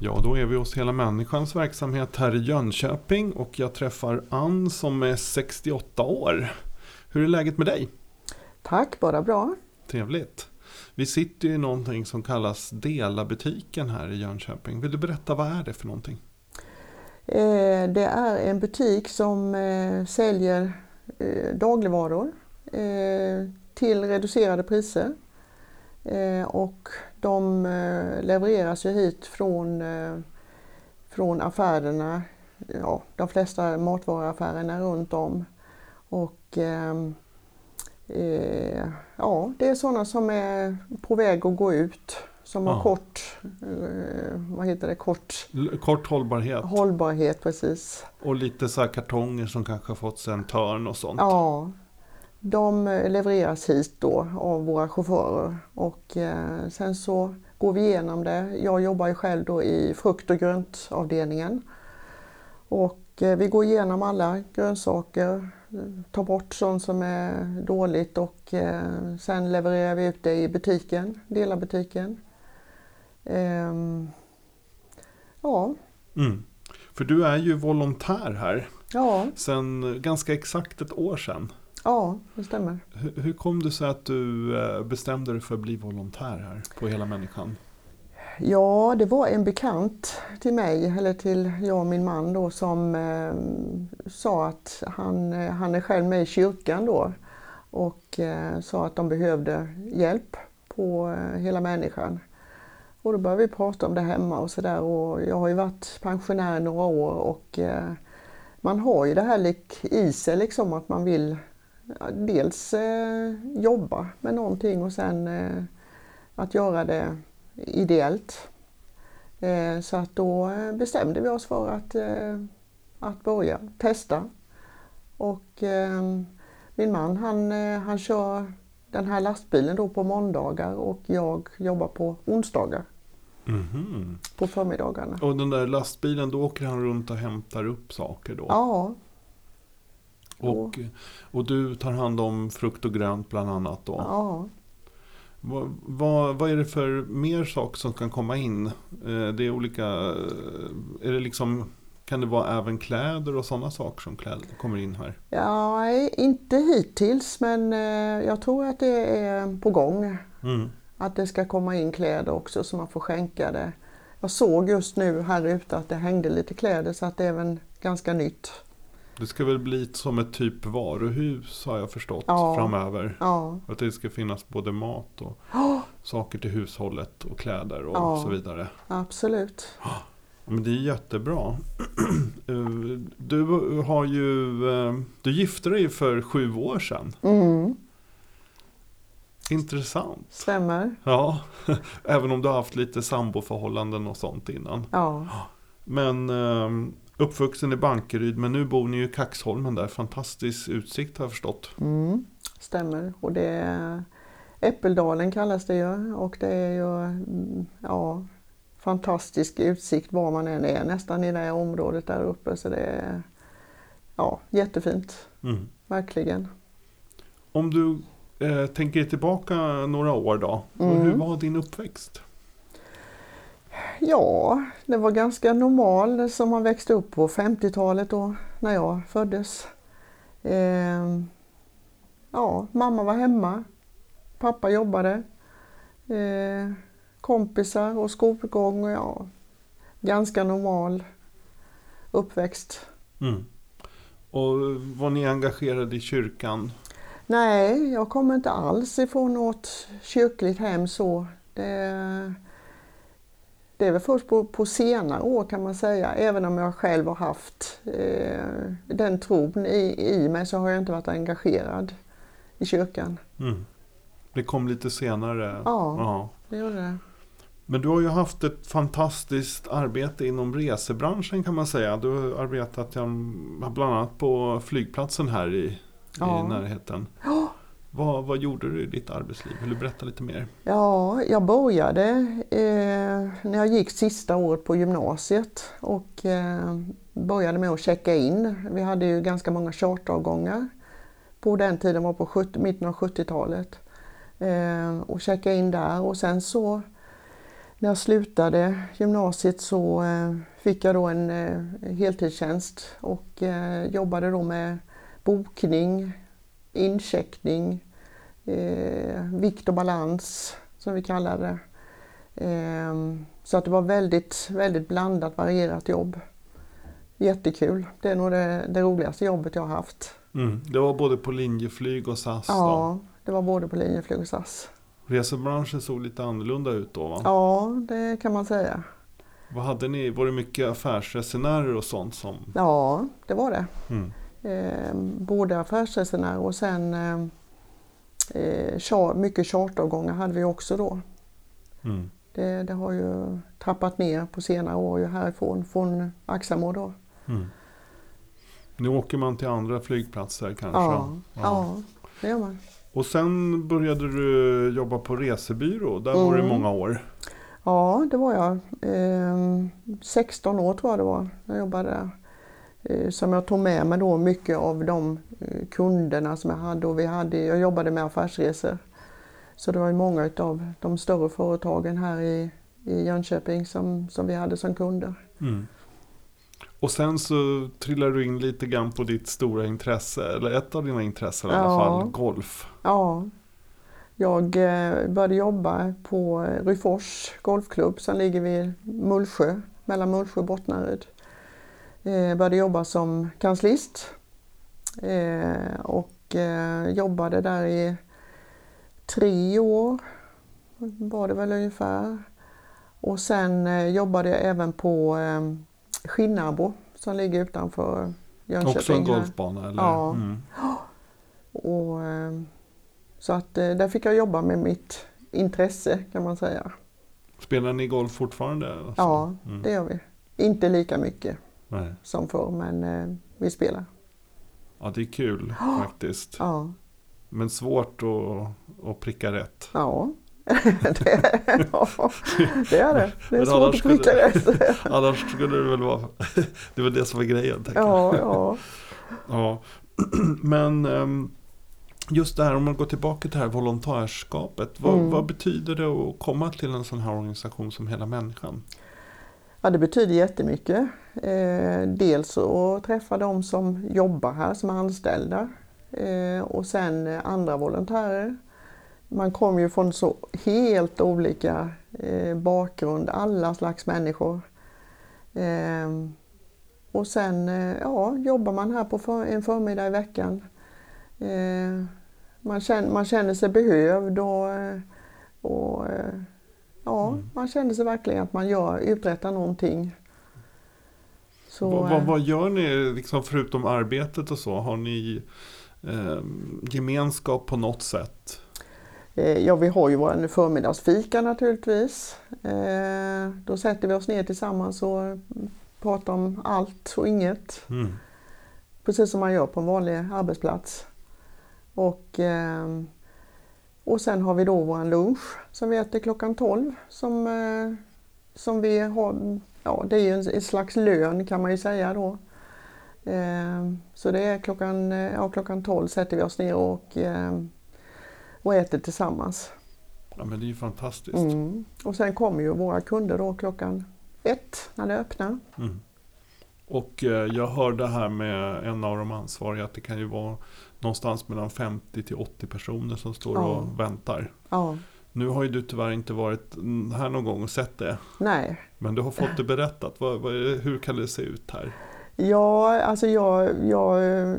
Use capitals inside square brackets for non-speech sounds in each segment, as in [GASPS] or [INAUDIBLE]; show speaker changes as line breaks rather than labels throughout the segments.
Ja, då är vi hos Hela Människans verksamhet här i Jönköping och jag träffar Ann som är 68 år. Hur är läget med dig?
Tack, bara bra.
Trevligt. Vi sitter ju i någonting som kallas Dela-butiken här i Jönköping. Vill du berätta vad är det för någonting?
Eh, det är en butik som eh, säljer eh, dagligvaror till reducerade priser. Och de eh, levereras ju hit från, eh, från affärerna, ja, de flesta matvaruaffärerna runt om. Och ehm, eh, ja, det är sådana som är på väg att gå ut, som
Ja.
har kort, eh, vad heter det, kort
Kort hållbarhet
hållbarhet precis.
och lite så kartonger som kanske har fått sig en törn och sånt.
Ja, de eh, levereras hit då av våra chaufförer och eh, sen så går vi igenom det. Jag jobbar ju själv då i frukt och gröntavdelningen. Och eh, vi går igenom alla grönsaker, tar bort sånt som är dåligt och sen levererar vi ut det i butiken, delar butiken. Ehm, ja,
Mm. För du är ju volontär här
ja,
sedan ganska exakt ett år sedan.
Ja, det stämmer.
Hur, hur kom det sig att du eh, bestämde dig för att bli volontär här på Hela Människan?
Ja, det var en bekant till mig, eller till jag och min man då, som eh, sa att han, eh, han är själv med i kyrkan då och eh, sa att de behövde hjälp på eh, hela människan. Och då började vi prata om det hemma och sådär och jag har ju varit pensionär några år och eh, man har ju det här lik- i sig liksom att man vill dels eh, jobba med någonting och sen eh, att göra det ideellt. Eh, Så att då eh, bestämde vi oss för att, eh, att börja testa. Och eh, min man han, han kör den här lastbilen då på måndagar och jag jobbar på onsdagar
Mhm.
på förmiddagarna.
Och den där lastbilen, då åker han runt och hämtar upp saker då?
Ja,
Och, och du tar hand om frukt och grönt bland annat då?
ja.
Vad, vad, vad är det för mer saker som kan komma in? Eh, Det är olika, eh, är det liksom, kan det vara även kläder och sådana saker som kläder, kommer in här?
ja inte hittills men eh, jag tror att det är på gång.
Mm.
Att det ska komma in kläder också så man får skänka det. Jag såg just nu här ute att det hängde lite kläder så att det är väl ganska nytt.
Det ska väl bli som ett typ varuhus har jag förstått
Ja.
framöver.
Ja,
Att det ska finnas både mat och saker till hushållet och kläder och
Ja.
så vidare.
absolut.
Men det är jättebra. [CLEARS THROAT] Eh, Du har ju, eh, du gifte dig för sju år sedan.
Mm,
Intressant.
stämmer.
Ja, [LAUGHS] även om du har haft lite samboförhållanden och sånt innan.
Ja,
Men eh, uppvuxen i Bankeryd, men nu bor ni ju i Kaxholmen där. Fantastisk utsikt har jag förstått.
mm, stämmer. Och det är Äppeldalen kallas det ju och det är ju mm, ja, fantastisk utsikt var man än är nästan i det här området där uppe så det är ja, jättefint,
Mm.
verkligen.
Om du eh, tänker tillbaka några år då.
Mm.
Hur var din uppväxt?
Ja, det var ganska normal som man växte upp på 50-talet då när jag föddes. Eh, ja, mamma var hemma, pappa jobbade, eh, kompisar och skolgång och ja, ganska normal uppväxt.
Mm. Och var ni engagerade i kyrkan?
Nej, jag kommer inte alls ifrån något kyrkligt hem så. Det, det är väl först på, på senare år kan man säga, även om jag själv har haft eh, den tron i, i mig så har jag inte varit engagerad i kyrkan.
Mm. Det kom lite senare?
Ja.
ja.
Det gjorde det.
Men du har ju haft ett fantastiskt arbete inom resebranschen kan man säga. Du har arbetat bland annat på flygplatsen här i,
Ja.
i närheten.
Ja.
Vad, vad gjorde du i ditt arbetsliv? Vill du berätta lite mer?
Ja, jag började eh, när jag gick sista året på gymnasiet och eh, började med att checka in. Vi hade ju ganska många charteravgångar på den tiden, var på 70, mitten av 70-talet. Eh, och checka in där och sen så när jag slutade gymnasiet så eh, fick jag då en eh, heltidstjänst och eh, jobbade då med bokning, incheckning, eh, vikt och balans som vi kallar det. Eh, så att det var väldigt, väldigt blandat, varierat jobb. Jättekul. Det är nog det, det roligaste jobbet jag har haft.
Mm. Det var både på Linjeflyg och SAS. Då.
Ja, det var både på Linjeflyg och SAS.
Resebranschen såg lite annorlunda ut då va?
Ja, det kan man säga.
Vad hade ni? Var det mycket affärsresenärer och sånt som?
Ja, det var det.
Mm.
Eh, både affärsresenärer och sen eh, eh, mycket charteravgångar hade vi också då.
Mm.
Det, det har ju trappat ner på senare år härifrån, från Axamo då.
Mm. Nu åker man till andra flygplatser kanske?
Ja, ja. det gör man.
Och sen började du jobba på resebyrå. Där var det
Mm.
många år.
Ja, det var jag. Eh, 16 år tror jag det var när jag jobbade där. Eh, som jag tog med mig då mycket av de eh, kunderna som jag hade och vi hade, jag jobbade med affärsresor. Så det var ju många av de större företagen här i, i Jönköping som, som vi hade som kunder.
Mm. Och sen så trillade du in lite grann på ditt stora intresse, eller ett av dina intressen i alla
Ja.
fall, golf.
Ja, jag eh, började jobba på Ryfors golfklubb som ligger vid Mullsjö, mellan Mullsjö och Bottnaryd. Eh, började jobba som kanslist eh, och eh, jobbade där i tre år var det väl ungefär. Och sen eh, jobbade jag även på eh, Skinnarbo som ligger utanför Jönköping.
Också en golfbana eller?
Ja.
Mm.
Och, eh, så att eh, där fick jag jobba med mitt intresse kan man säga.
Spelar ni golf fortfarande? Alltså?
Ja,
Mm.
det gör vi. Inte lika mycket
Nej.
som förr men eh, vi spelar.
Ja, det är kul [GASPS] faktiskt.
Ja,
Men svårt att, att pricka rätt.
ja. [LAUGHS] det, ja, det är det. Det är
Men
svårt att pricka
skulle-
rätt. [LAUGHS]
Annars skulle det väl vara... [LAUGHS] det var det som var grejen. tänker.
Ja, ja.
Ja, [CLEARS THROAT] men ehm, just det här om man går tillbaka till det här volontärskapet. Vad,
Mm.
vad betyder det att komma till en sån här organisation som Hela Människan?
Ja, det betyder jättemycket. Eh, dels att träffa de som jobbar här, som är anställda. Eh, och sen andra volontärer. Man kommer ju från så helt olika eh, bakgrund, alla slags människor. Eh, och sen eh, ja, jobbar man här på för, en förmiddag i veckan. Eh, man, känner, man känner sig behövd och, och ja,
Mm.
man känner sig verkligen att man gör, uträttar någonting. Så,
vad, vad,
eh,
vad gör ni liksom förutom arbetet och så? Har ni ehm, gemenskap på något sätt?
eh, ja, vi har ju vår förmiddagsfika naturligtvis. Eh, då sätter vi oss ner tillsammans och pratar om allt och inget.
Mm.
Precis som man gör på en vanlig arbetsplats. Och, eh, och sen har vi då vår lunch som vi äter klockan 12. Som, eh, som vi har, ja det är ju en, en slags lön kan man ju säga då. Eh, så det är klockan, eh, ja, klockan 12 sätter vi oss ner och, och äter tillsammans.
Ja, men det är ju fantastiskt.
Mm. Och sen kommer ju våra kunder då klockan ett när det öppnar.
Mm. Och jag hörde här med en av de ansvariga att det kan ju vara någonstans mellan 50 till 80 personer som står
Ja.
och väntar.
Ja,
Nu har ju du tyvärr inte varit här någon gång och sett det.
nej,
Men du har fått det berättat. Vad, vad, hur kan det se ut här?
Ja, alltså jag, jag eh,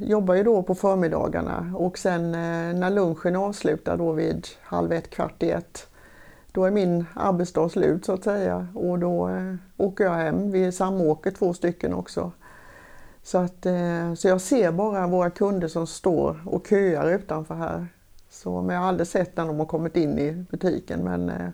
jobbar ju då på förmiddagarna och sen eh, när lunchen är avslutad då vid halv ett, kvart i ett, då är min arbetsdag slut så att säga och då eh, åker jag hem. Vi samåker två stycken också. Så, att, eh, så jag ser bara våra kunder som står och köar utanför här. Så, men jag har aldrig sett när de har kommit in i butiken men eh,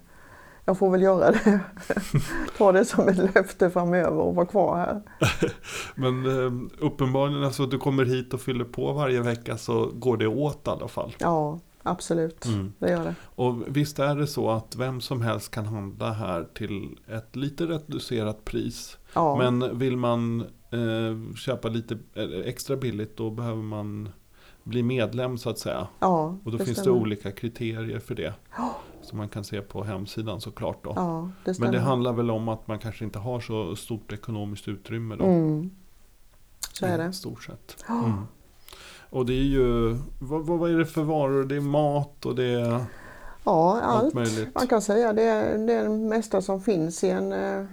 jag får väl göra det. [LAUGHS] Ta det som ett löfte framöver och vara kvar här. [LAUGHS]
Men eh, uppenbarligen, alltså du kommer hit och fyller på varje vecka så går det åt i alla fall.
Ja, absolut.
Mm.
Det gör det.
Och visst är det så att vem som helst kan handla här till ett lite reducerat pris.
Ja,
Men vill man eh, köpa lite eh, extra billigt då behöver man bli medlem så att säga.
ja
Och då finns
stämmer.
det olika kriterier för det. Som man kan se på hemsidan såklart då.
Ja, det.
Men det handlar väl om att man kanske inte har så stort ekonomiskt utrymme då.
Mm. Så är
I
det.
stort sett. Mm. Och det är ju, vad, vad är det för varor? Det är mat och det är
Ja,
allt
allt. Man kan säga det är det mesta som finns i en, eh,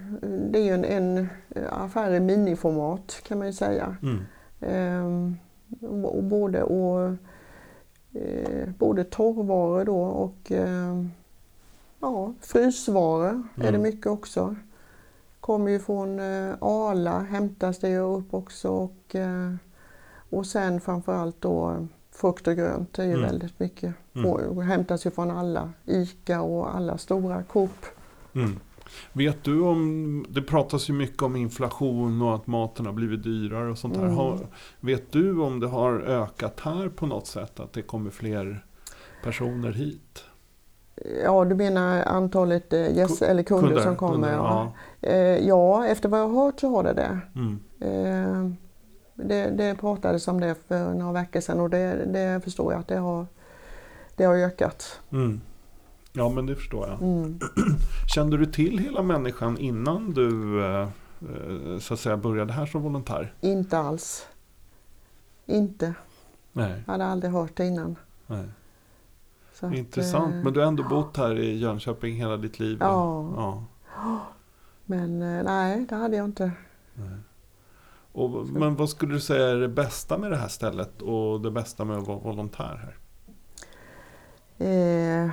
det är ju en, en affär i miniformat kan man ju säga.
Mm.
Ehm, och både, och, eh, både torrvaror då och eh, ja, frysvaror är det
Mm.
mycket också. Kommer ju från eh, Arla, hämtas det ju upp också och, eh, och sen framförallt då frukt och grönt. Det är ju
Mm.
väldigt mycket.
Mm.
Hämtas ju från alla, ICA och alla stora Coop.
Mm. Vet du om, det pratas ju mycket om inflation och att maten har blivit dyrare och sånt här.
Mm.
Har, vet du om det har ökat här på något sätt? Att det kommer fler personer hit?
Ja, du menar antalet eh, gäst, eller kunder, som kommer?
kunder,
ja.
ja.
Eh, ja, efter vad jag har hört så har det det.
Mm.
Det, det pratades om det för några veckor sedan och det, det förstår jag att det har, det har ökat.
Mm. Ja men det förstår jag.
Mm. [CLEARS THROAT]
Kände du till hela människan innan du eh, så att säga började här som volontär?
Inte alls. Inte.
Nej.
Jag hade aldrig hört det innan.
nej.
Att,
Intressant.
eh,
Men du har ändå bott här i Jönköping hela ditt liv?
Ja.
ja.
Men eh, nej, det hade jag inte.
Nej. Och, men vad skulle du säga är det bästa med det här stället och det bästa med att vara volontär här?
Eh,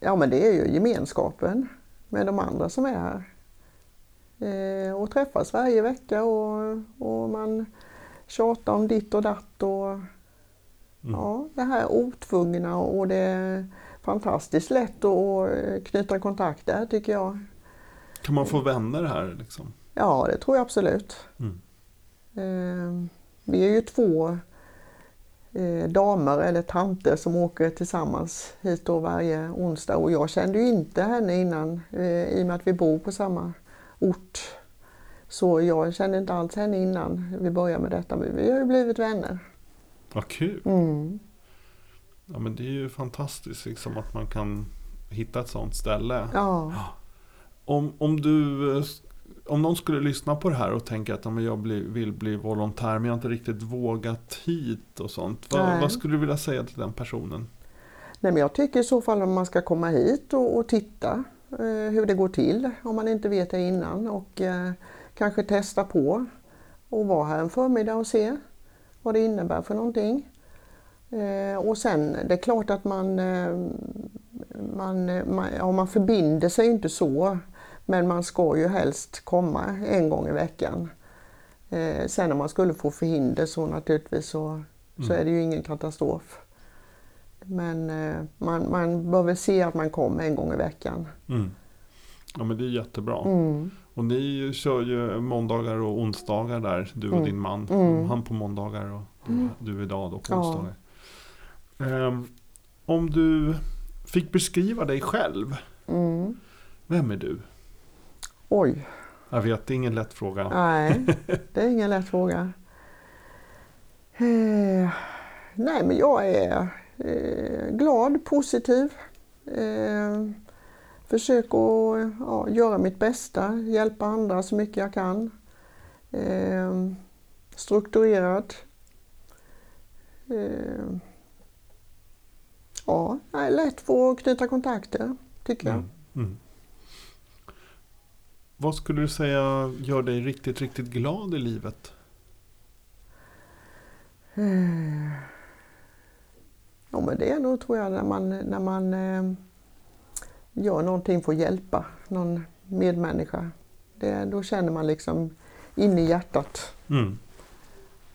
ja, men det är ju gemenskapen med de andra som är här. Eh, och träffas varje vecka och, och man tjatar om ditt och datt och
Mm.
ja, det här otvungna och det är fantastiskt lätt att eh, knyta kontakter tycker jag.
Kan man få vänner här liksom?
Ja, det tror jag absolut.
Mm.
Eh, vi är ju två eh, damer eller tanter som åker tillsammans hit då varje onsdag och jag kände ju inte henne innan eh, i och med att vi bor på samma ort. Så jag kände inte alls henne innan vi började med detta men vi har ju blivit vänner.
Vad kul!
Mm.
Ja men det är ju fantastiskt liksom att man kan hitta ett sånt ställe.
Ja.
Om, om du om någon skulle lyssna på det här och tänka att ja, jag bli, vill bli volontär men jag har inte riktigt vågat hit och sånt. Vad,
Nej.
vad skulle du vilja säga till den personen?
Nej, men jag tycker i så fall att man ska komma hit och, och titta eh, hur det går till om man inte vet det innan och eh, kanske testa på och vara här en förmiddag och se vad det innebär för någonting. Eh, och sen det är klart att man, eh, man, man, ja, man förbinder sig inte så men man ska ju helst komma en gång i veckan. Eh, sen om man skulle få förhinder så naturligtvis så, så
Mm.
är det ju ingen katastrof. Men eh, man, man bör väl se att man kommer en gång i veckan.
Mm. Ja men det är jättebra.
Mm.
Och ni kör ju måndagar och onsdagar där, du och
Mm.
din man.
Mm.
Han på måndagar och du,
Mm.
du idag då på
Ja.
onsdagar. Ehm, om du fick beskriva dig själv,
Mm.
vem är du?
Oj,
Jag vet, det är ingen lätt fråga.
nej, [LAUGHS] det är ingen lätt fråga. Eh, nej, men jag är eh, glad, positiv. Eh, försöker att ja, göra mitt bästa, hjälpa andra så mycket jag kan. Eh, strukturerad. Eh, ja, lätt för att knyta kontakter, tycker jag.
Mm. Mm. Vad skulle du säga gör dig riktigt, riktigt glad i livet?
Eh, Ja men det är nog tror jag när man, när man eh, gör någonting för att hjälpa någon medmänniska. Det, då känner man liksom in i hjärtat
Mm.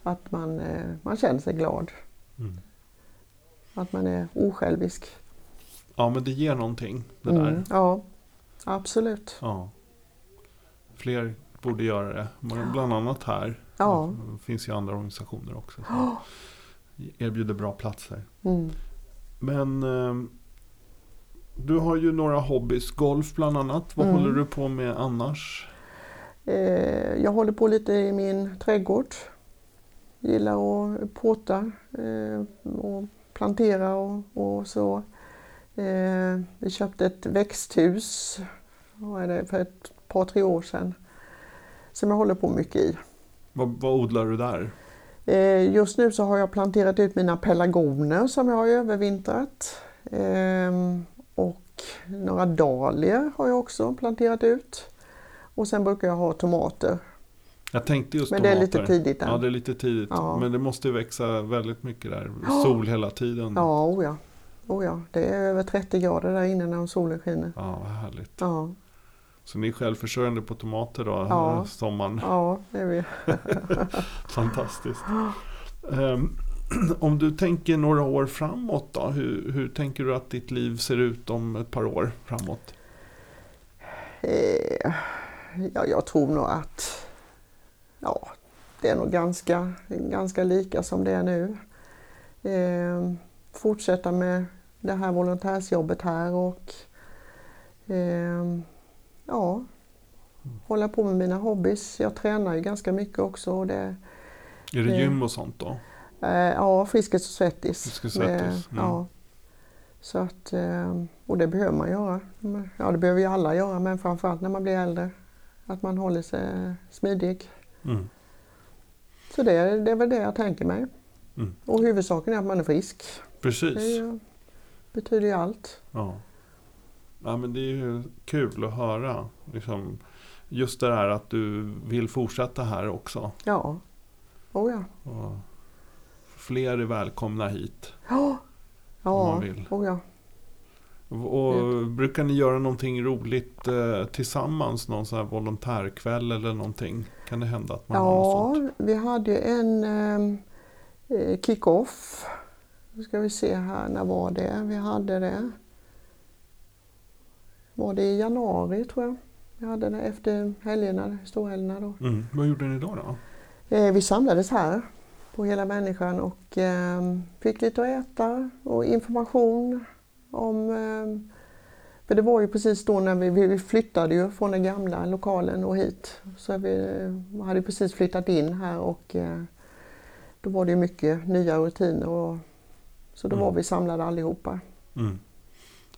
att man, eh, man känner sig glad.
Mm.
Att man är osjälvisk.
Ja men det ger någonting det
Mm,
där.
ja. Absolut.
Ja. Fler borde göra det. Bland annat här.
Ja.
Det finns ju andra organisationer också som erbjuder bra platser.
Mm.
Men eh, du har ju några hobbys. Golf bland annat. Vad
Mm.
håller du på med annars?
Eh, jag håller på lite i min trädgård. Gillar att påta eh, och plantera och, och så. Eh, vi köpte ett växthus vad är det, för ett par, tre år sedan. Som jag håller på mycket i.
Vad, vad odlar du där?
Eh, just nu så har jag planterat ut mina pelargoner som jag har övervintrat. Ehm, och några dahlior har jag också planterat ut. Och sen brukar jag ha tomater.
Jag tänkte just
Men det är
tomater.
lite tidigt än.
Ja, det är lite tidigt.
Ja.
Men det måste ju växa väldigt mycket där. Sol hela tiden.
Ja, oh ja. Oh ja. Det är över 30 grader där inne när solen skiner.
Ja, vad härligt.
Ja,
Så ni är självförsörjande på tomater då,
Ja.
sommaren?
ja det är vi. [LAUGHS]
Fantastiskt. Ehm, [CLEARS THROAT] om du tänker några år framåt då, hur, hur tänker du att ditt liv ser ut om ett par år framåt?
Eh, ja, jag tror nog att ja, det är nog ganska, ganska lika som det är nu. Eh, fortsätta med det här volontärsjobbet här och eh, ja, hålla på med mina hobbys. Jag tränar ju ganska mycket också. Och det,
Är det
Eh.
gym och sånt då?
eh, ja, Friskis och Svettis.
Friskis och Svettis, mm.
ja. Så att, eh, och det behöver man göra. Ja, det behöver ju alla göra, men framförallt när man blir äldre. Att man håller sig smidig.
Mm.
Så det, är- det är väl det jag tänker mig.
Mm.
Och huvudsaken är att man är frisk. Det
Precis.
är ju- betyder ju allt.
Ja. Ja, men det är ju kul att höra. Liksom, just det här att du vill fortsätta här också.
Ja. Oh ja.
Och fler är välkomna hit.
Ja.
Man
Ja.
vill.
Oh ja.
Och brukar ni göra någonting roligt eh, tillsammans? Någon sån här volontärkväll eller någonting? Kan det hända att man har något
Ja,
sånt?
vi hade ju en ehm, eh, kick-off. Nu ska vi se här, när var det? Vi hade det. Var det i januari tror jag? Vi hade det efter helgerna, storhelgerna då.
Mm. Vad gjorde ni då? då?
Eh, vi samlades här på Hela Människan och eh, fick lite att äta och information om... Eh, för det var ju precis då när vi, vi flyttade ju från den gamla lokalen och hit. Så vi eh, hade precis flyttat in här och eh, då var det ju mycket nya rutiner. Och, så då
Mm.
var vi samlade allihopa.
Mm.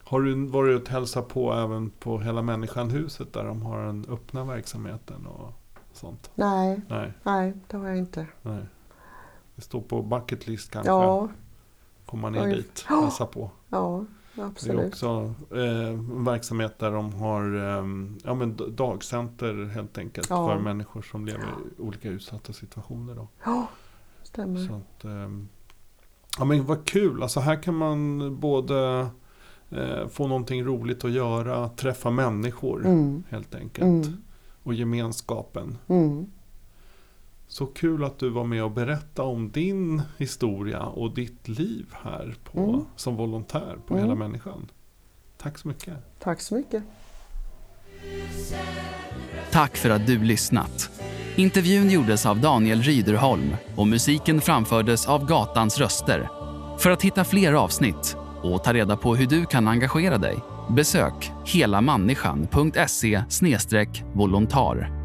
Har du varit och hälsat på även på Hela Människan-huset där de har den öppna verksamheten och sånt?
Nej,
Nej,
nej det har jag inte.
nej. Det står på bucket list kanske.
Ja,
Komma ner
Oj.
dit och hälsa på.
ja
Det är
absolut.
också eh, en verksamhet där de har eh, ja, men dagcenter helt enkelt
Ja.
för människor som lever i olika utsatta situationer. Då.
Ja, stämmer.
Så att, ehm, ja men vad kul, alltså här kan man både eh, få någonting roligt att göra, träffa människor
Mm,
helt enkelt.
mm,
Och gemenskapen.
mm.
Så kul att du var med och berättade om din historia och ditt liv här på,
Mm.
som volontär på
Mm.
Hela Människan. Tack så mycket.
Tack så mycket.
Tack för att du lyssnat. Intervjun gjordes av Daniel Ryderholm och musiken framfördes av Gatans röster. För att hitta fler avsnitt och ta reda på hur du kan engagera dig besök helamänniskan.se volontar.